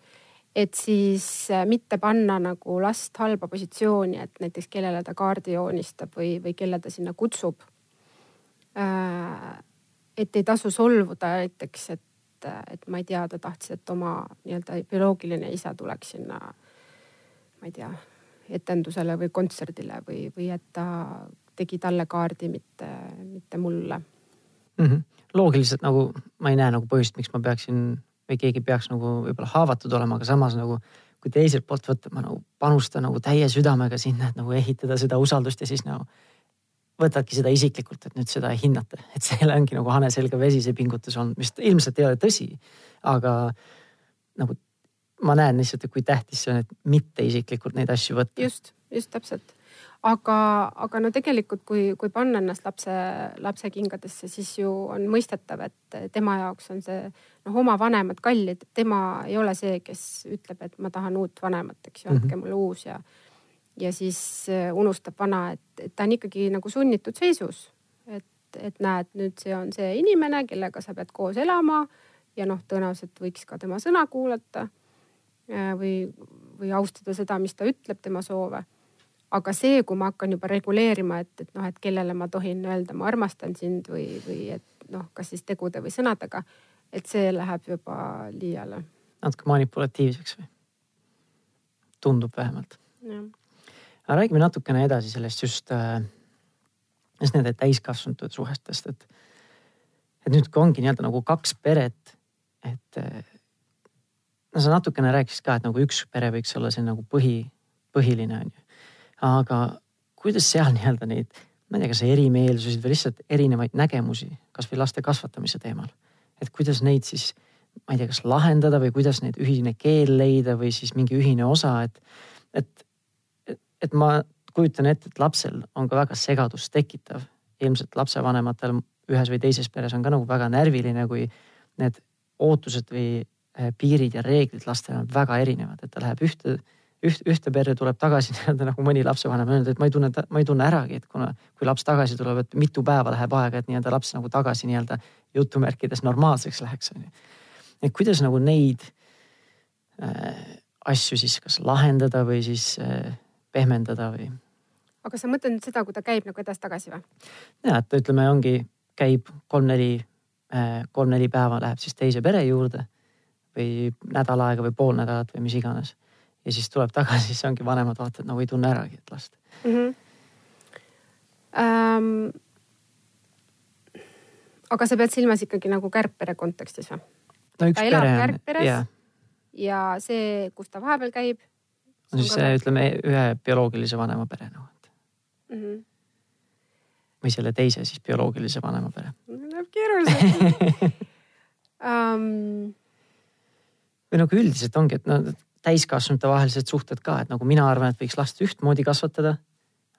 et siis äh, mitte panna nagu last halba positsiooni, et näiteks kellele ta kaardi joonistab või, või kelle ta sinna kutsub äh,. et ei tasu solvuda näiteks, et et, et ma ei tea, ta tahtis, et oma nii-öelda bioloogiline isa tuleks sinna, ma ei tea, etendusele või kontserdile või, või et ta tegi talle kaardi, mitte, mitte mulle mm. -hmm. loogiliselt nagu ma ei näe nagu põhjust, miks ma peaksin või keegi peaks nagu võib-olla haavatud olema, aga samas nagu kui teiselt poolt võtta, ma nagu panustan nagu täie südamega sinna, et nagu ehitada seda usaldust ja siis nagu võtadki seda isiklikult, et nüüd seda hinnata, et see ongi nagu hane selga vesi, see pingutus olnud, mis ilmselt ei ole tõsi. aga nagu ma näen lihtsalt, et kui tähtis see on, et mitte isiklikult neid asju võtta. just, just täpselt. aga, aga no tegelikult, kui, kui panna ennast lapse, lapse kingadesse, siis ju on mõistetav, et tema jaoks on see noh, oma vanemad kallid, tema ei ole see, kes ütleb, et ma tahan uut vanemat, eks ju, andke mm -hmm. mulle uus ja ja siis äh, unustab vana, et, et ta on ikkagi nagu sunnitud seisus. et, et näed, nüüd see on see inimene, kellega sa pead koos elama ja noh, tõenäoliselt võiks ka tema sõna kuulata. Äh, või, või austada seda, mis ta ütleb, tema soove. aga see, kui ma hakkan juba reguleerima, et, et noh, et kellele ma tohin öelda, ma armastan sind või, või et noh, kas siis tegude või sõnadega, et see läheb juba liiale. natuke manipulatiivseks või? tundub vähemalt. jah aga räägime natukene edasi sellest just äh,, just nende täiskasvanute suhestest, et, et nüüd, kui ongi nii-öelda nagu kaks peret, et äh, no sa natukene rääkisid ka, et nagu üks pere võiks olla see nagu põhi, põhiline on ju. aga kuidas seal nii-öelda neid, ma ei tea, kas erimeelsusi või lihtsalt erinevaid nägemusi, kasvõi laste kasvatamise teemal, et kuidas neid siis, ma ei tea, kas lahendada või kuidas neid ühine keel leida või siis mingi ühine osa, et, et et ma kujutan ette, et lapsel on ka väga segadust tekitav. ilmselt lapsevanematel ühes või teises peres on ka nagu väga närviline, kui need ootused või eh, piirid ja reeglid lastel on väga erinevad, et ta läheb ühte üht, ühte perre tuleb tagasi nii-öelda nagu mõni lapsevanem öelnud, et ma ei tunne, ma ei tunne äragi, et kuna, kui laps tagasi tuleb, et mitu päeva läheb aega, et nii-öelda laps nagu tagasi nii-öelda jutumärkides normaalseks läheks, on ju. et kuidas nagu neid äh, asju siis kas lahendada või siis äh, pehmendada või? aga sa mõtled nüüd seda, kui ta käib nagu edasi-tagasi või? ja, et ütleme, ongi, käib kolm-neli äh,, kolm-neli päeva läheb siis teise pere juurde või nädal aega või pool nädalat või mis iganes. ja siis tuleb tagasi, siis ongi vanemad vaatavad nagu ei tunne äragi, et last mm. -hmm. Um, aga sa pead silmas ikkagi nagu kärgpere kontekstis või? no üks ta elab kärgperes yeah. ja see, kus ta vahepeal käib. No siis see, ütleme ühe bioloogilise vanema pere noh mm. -hmm. või selle teise siis bioloogilise vanema pere. Läheb keeruliseks um... või nagu üldiselt ongi, et no täiskasvanute vahelised suhted ka, et nagu mina arvan, et võiks last ühtmoodi kasvatada.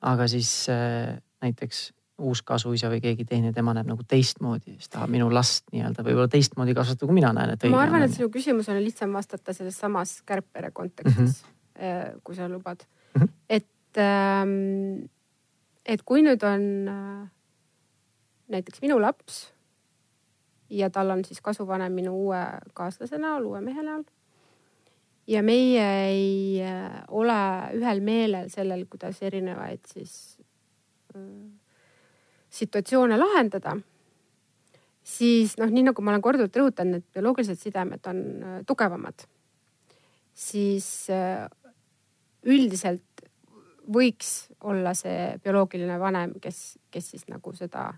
aga siis äh, näiteks uus kasuisa või keegi teine, tema näeb nagu teistmoodi, siis tahab minu last nii-öelda võib-olla teistmoodi kasvatada, kui mina näen, et. ma arvan, et sinu küsimusele on lihtsam vastata selles samas kärgpere kontekstis mm, -hmm. Kui sa lubad mm. -hmm. et, ähm, et kui nüüd on äh, näiteks minu laps ja tal on siis kasuvanem minu uue kaaslase näol, uue mehe näol. ja meie ei äh, ole ühel meelel sellel, kuidas erinevaid siis situatsioone lahendada, siis noh, nii nagu ma olen korduvalt rõhutanud, et bioloogilised sidemed on äh, tugevamad, siis äh, üldiselt võiks olla see bioloogiline vanem, kes, kes siis nagu seda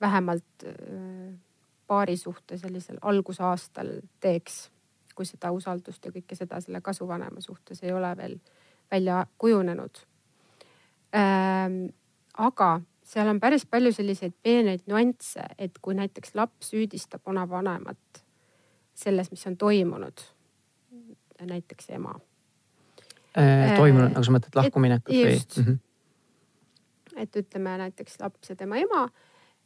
vähemalt äh, paari suhte sellisel algusaastal teeks, kui seda usaldust ja kõike seda selle kasuvanema suhtes ei ole veel välja kujunenud ähm,. aga seal on päris palju selliseid peeneid nüansse, et kui näiteks laps süüdistab oma vanemat selles, mis on toimunud, näiteks ema. Toimunud, nagu sa mõtled lahkuminekut või? mm. -hmm. et ütleme näiteks laps ja tema ema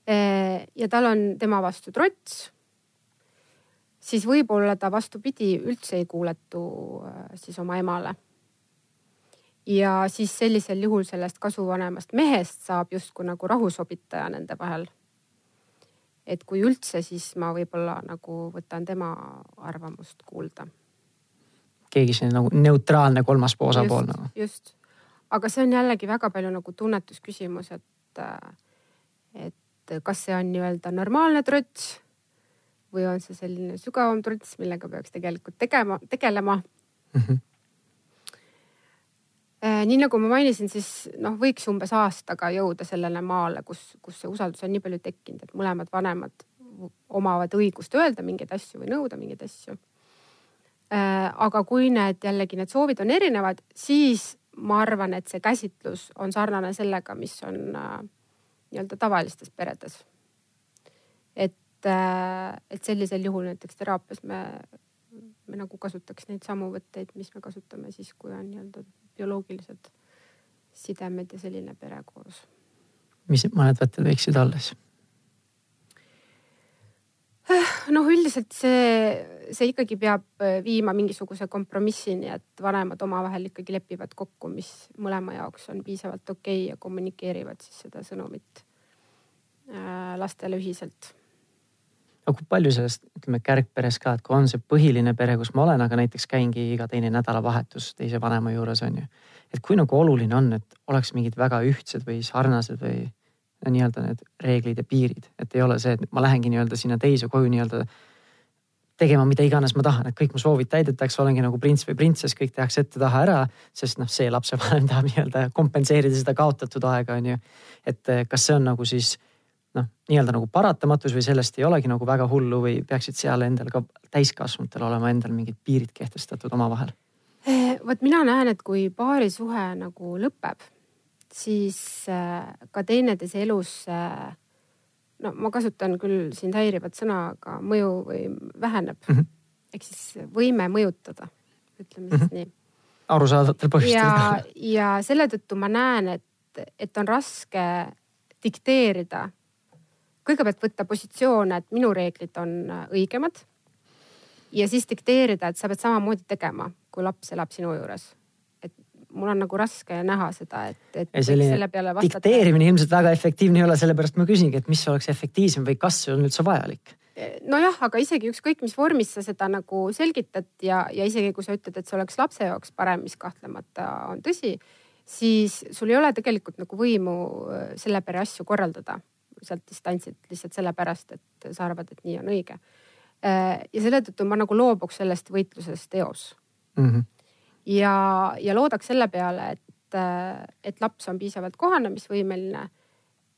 äh, ja tal on tema vastu trots. siis võib-olla ta vastupidi üldse ei kuuletu äh, siis oma emale ja siis sellisel juhul sellest kasuvanemast mehest saab justkui nagu rahusobitaja nende vahel. et kui üldse, siis ma võib-olla nagu võtan tema arvamust kuulda. Keegi selline nagu neutraalne kolmas osapool nagu. just, aga see on jällegi väga palju nagu tunnetusküsimus, et, et kas see on nii-öelda normaalne trots või on see selline sügavam trots, millega peaks tegelikult tegema, tegelema mm. -hmm Äh, nii nagu ma mainisin, siis noh, võiks umbes aastaga jõuda sellele maale, kus, kus see usaldus on nii palju tekkinud, et mõlemad vanemad omavad õigust öelda mingeid asju või nõuda mingeid asju. Äh, aga kui need jällegi need soovid on erinevad, siis ma arvan, et see käsitlus on sarnane sellega, mis on äh, nii-öelda tavalistes peredes. et, et sellisel juhul näiteks teraapias me, me nagu kasutaks neid samu võtteid, mis me kasutame siis, kui on nii-öelda bioloogilised sidemed ja selline pere koos. mis mõned võtted võiksid siis? Noh, üldiselt see, see ikkagi peab äh, viima mingisuguse kompromissini, et vanemad omavahel ikkagi lepivad kokku, mis mõlema jaoks on piisavalt okei okay ja kommunikeerivad siis seda sõnumit äh, lastele ühiselt aga kui palju sellest, ütleme kärgperes ka, et kui on see põhiline pere, kus ma olen, aga näiteks käingi iga teine nädalavahetus teise vanema juures on ju. et kui nagu oluline on, et oleks mingid väga ühtsed või sarnased või nii-öelda need reeglid ja piirid, et ei ole see, et ma lähengi nii-öelda sinna teise koju nii-öelda tegema mida iganes ma tahan, et kõik mu soovid täidetakse, olengi nagu prints või printsess, kõik tehakse ette-taha ära, sest noh, see lapsevanem tahab nii-öelda kompenseerida seda kaotatud aega, on ju. et kas see on nagu siis noh, nii-öelda nagu paratamatus või sellest ei olegi nagu väga hullu või peaksid seal endal ka täiskasvanutel olema endal mingid piirid kehtestatud omavahel? Eh, vot mina näen, et kui paarisuhe nagu lõpeb, siis eh, ka teineteise elus no ma kasutan küll sind häirivat sõna, aga mõju või väheneb mm. -hmm. ehk siis võime mõjutada, ütleme siis mm -hmm. nii. arusaadavatel põhjustel. ja, ja selle tõttu ma näen, et, et on raske dikteerida kõigepealt võtta positsioone, et minu reeglid on äh, õigemad. ja siis dikteerida, et sa pead samamoodi tegema, kui laps elab sinu juures. Mul on nagu raske näha seda, et, et selle peale vastata. dikteerimine ilmselt väga efektiivne ei ole, sellepärast ma küsingi, et mis oleks efektiivsem või kas see on üldse vajalik? nojah, aga isegi ükskõik mis vormis sa seda nagu selgitad ja, ja isegi kui sa ütled, et see oleks lapse jaoks parem, mis kahtlemata on tõsi, siis sul ei ole tegelikult nagu võimu äh, selle pere asju korraldada sealt distantsilt lihtsalt sellepärast, et sa arvad, et nii on õige. Äh, ja selle tõttu ma nagu loobuks sellest võitlusest eos mm. -hmm. Ja, ja loodaks selle peale, et, et laps on piisavalt kohanemisvõimeline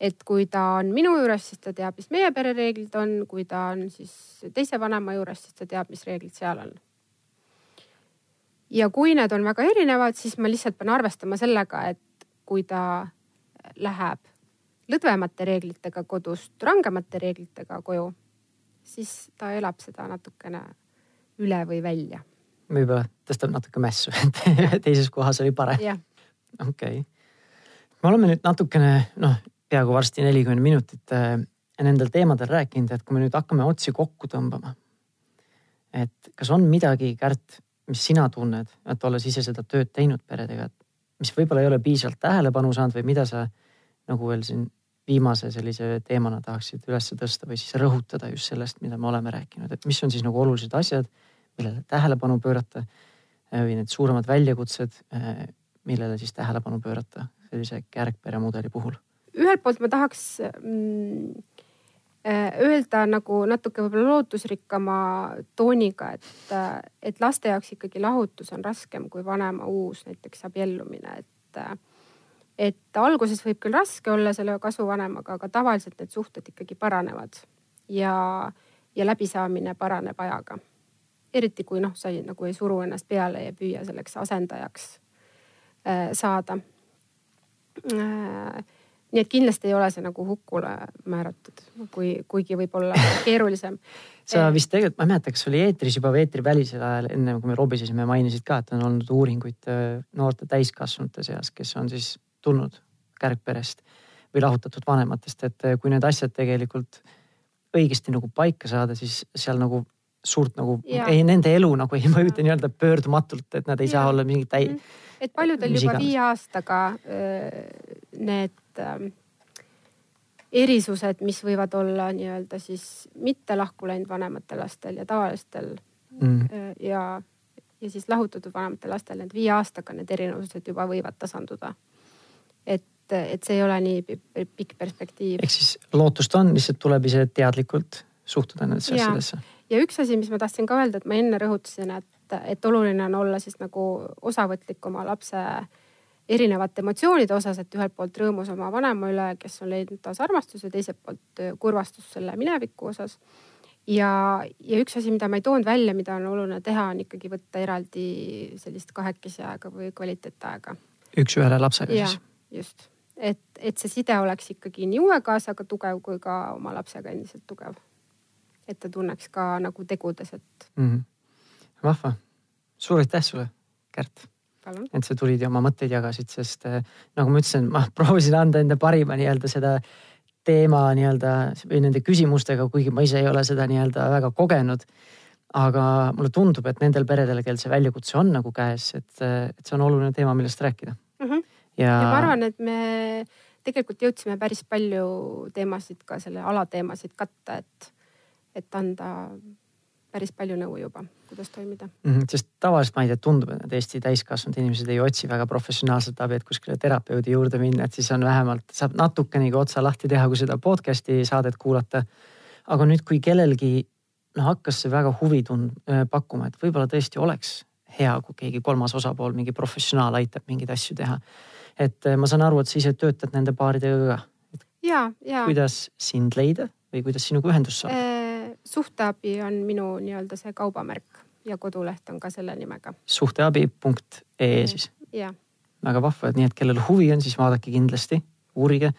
et kui ta on minu juures, siis ta teab, mis meie perereeglid on, kui ta on siis teise vanema juures, siis ta teab, mis reeglid seal on. ja kui need on väga erinevad, siis ma lihtsalt pean arvestama sellega, et kui ta läheb lõdvemate reeglitega kodust rangemate reeglitega koju, siis ta elab seda natukene üle või välja. Võib-olla tõstab natuke mässu, et teises kohas oli parem. okei okay. me oleme nüüd natukene noh, peaaegu varsti nelikümmend minutit äh, nendel teemadel rääkinud, et kui me nüüd hakkame otsi kokku tõmbama. et kas on midagi, Kärt, mis sina tunned, et olles ise seda tööd teinud peredega, et mis võib-olla ei ole piisavalt tähelepanu saanud või mida sa nagu veel siin viimase sellise teemana tahaksid üles tõsta või siis rõhutada just sellest, mida me oleme rääkinud, et mis on siis nagu olulised asjad, millele tähelepanu pöörata äh, või need suuremad väljakutsed, äh, millele siis tähelepanu pöörata sellise kärgpere mudeli puhul ühelt poolt ma tahaks mm, äh, öelda nagu natuke võib-olla lootusrikkama tooniga, et, et laste jaoks ikkagi lahutus on raskem kui vanema uus näiteks abiellumine, et et alguses võib küll raske olla selle kasvuvanemaga, aga tavaliselt need suhted ikkagi paranevad ja, ja läbisaamine paraneb ajaga. Eriti kui noh, sa ei, nagu ei suru ennast peale ja püüa selleks asendajaks äh, saada. Äh, nii et kindlasti ei ole see nagu hukule määratud, kui, kuigi võib-olla keerulisem. Sa vist tegelikult, ma ei mäleta, kas oli eetris juba või eetrivälisel ajal, enne kui me robisesime, mainisid ka, et on olnud uuringuid äh, noorte täiskasvanute seas, kes on siis tulnud kärgperest või lahutatud vanematest, et äh, kui need asjad tegelikult õigesti nagu paika saada, siis seal nagu suurt nagu, ei nende elu nagu ei mõjuta nii-öelda pöördumatult, et nad ei ja. saa olla mingid täi-. Mhm. et paljudel juba viie aastaga need ähm, erisused, mis võivad olla nii-öelda siis mitte lahku läinud vanematel lastel ja tavalistel mm. ja, ja siis lahutatud vanematel lastel, need viie aastaga need erinevused juba võivad tasanduda. et, et see ei ole nii pikk perspektiiv. ehk siis lootust on, lihtsalt tuleb ise teadlikult suhtuda nendesse asjadesse. Ja üks asi, mis ma tahtsin ka öelda, et ma enne rõhutasin, et, et oluline on olla siis nagu osavõtlik oma lapse erinevate emotsioonide osas, et ühelt poolt rõõmus oma vanema üle, kes on leidnud taas armastuse, teiselt poolt äh, kurvastus selle mineviku osas. ja, ja üks asi, mida ma ei toonud välja, mida on oluline teha, on ikkagi võtta eraldi sellist kahekesi aega või kvaliteetaega. üks-ühele lapsega ja, siis? just, et, et see side oleks ikkagi nii uue kaasaga tugev kui ka oma lapsega endiselt tugev. Et ta tunneks ka nagu tegudes, et mm. -hmm. vahva, suur aitäh sulle, Kärt et sa tulid ja oma mõtteid jagasid, sest eh, nagu ma ütlesin, ma proovisin anda enda parima nii-öelda seda teema nii-öelda või nende küsimustega, kuigi ma ise ei ole seda nii-öelda väga kogenud. aga mulle tundub, et nendel peredel, kel see väljakutse on nagu käes, et, et see on oluline teema, millest rääkida mm. -hmm. Ja... ja ma arvan, et me tegelikult jõudsime päris palju teemasid ka selle alateemasid katta, et, et anda päris palju nõu juba, kuidas toimida mm. -hmm, sest tavaliselt ma ei tea, tundub, et need Eesti täiskasvanud inimesed ei otsi väga professionaalset abi, et kuskile terapeudi juurde minna, et siis on vähemalt, saab natukenegi otsa lahti teha, kui seda podcast'i saadet kuulata. aga nüüd, kui kellelgi noh, hakkas see väga huvi tund-, pakkuma, et võib-olla tõesti oleks hea, kui keegi kolmas osapool, mingi professionaal aitab mingeid asju teha. et ma saan aru, et sa ise töötad nende paaridega ka. ja, ja. kuidas sind leida või kuidas sinuga ühendust saada? Suhteabi on minu nii-öelda see kaubamärk ja koduleht on ka selle nimega. suhteabi.ee siis? jah. väga vahva, et nii, et kellel huvi on, siis vaadake kindlasti, uurige.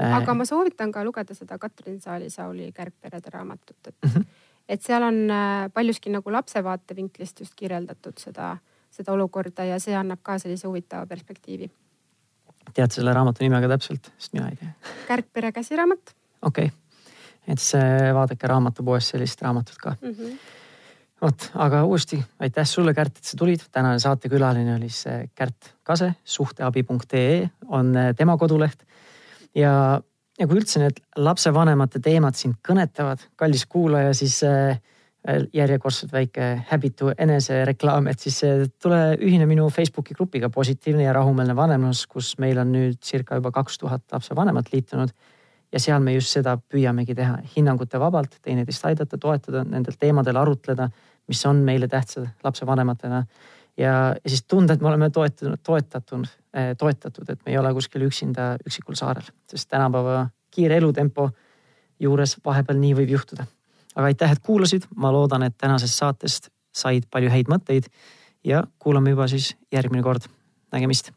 Äh, aga ma soovitan ka lugeda seda Katrin Saali-Sauli Kärgperede raamatut, et mm, -hmm. et seal on äh, paljuski nagu lapse vaatevinklist just kirjeldatud seda, seda olukorda ja see annab ka sellise huvitava perspektiivi. tead selle raamatu nime ka täpselt, sest mina ei tea. Kärgpere käsiraamat. okei okay et see, vaadake raamatupoest sellist raamatut ka mm. -hmm. vot, aga uuesti aitäh sulle, Kärt, et sa tulid. tänane saatekülaline oli see Kärt Kase, suhteabi.ee on äh, tema koduleht. ja, ja kui üldse need lapsevanemate teemad sind kõnetavad, kallis kuulaja, siis äh, järjekordselt väike häbitu enesereklaam, et siis äh, tule ühine minu Facebooki grupiga Positiivne ja rahumeelne vanemlus, kus meil on nüüd circa juba kaks tuhat lapsevanemat liitunud ja seal me just seda püüamegi teha, hinnangute vabalt, teineteist aidata, toetada, nendel teemadel arutleda, mis on meile tähtsad lapsevanematena. ja, ja siis tunda, et me oleme toetanud, toetatud, eh, toetatud, et me ei ole kuskil üksinda üksikul saarel, sest tänapäeva kiire elutempo juures vahepeal nii võib juhtuda. aga aitäh, et kuulasid, ma loodan, et tänasest saatest said palju häid mõtteid ja kuulame juba siis järgmine kord. nägemist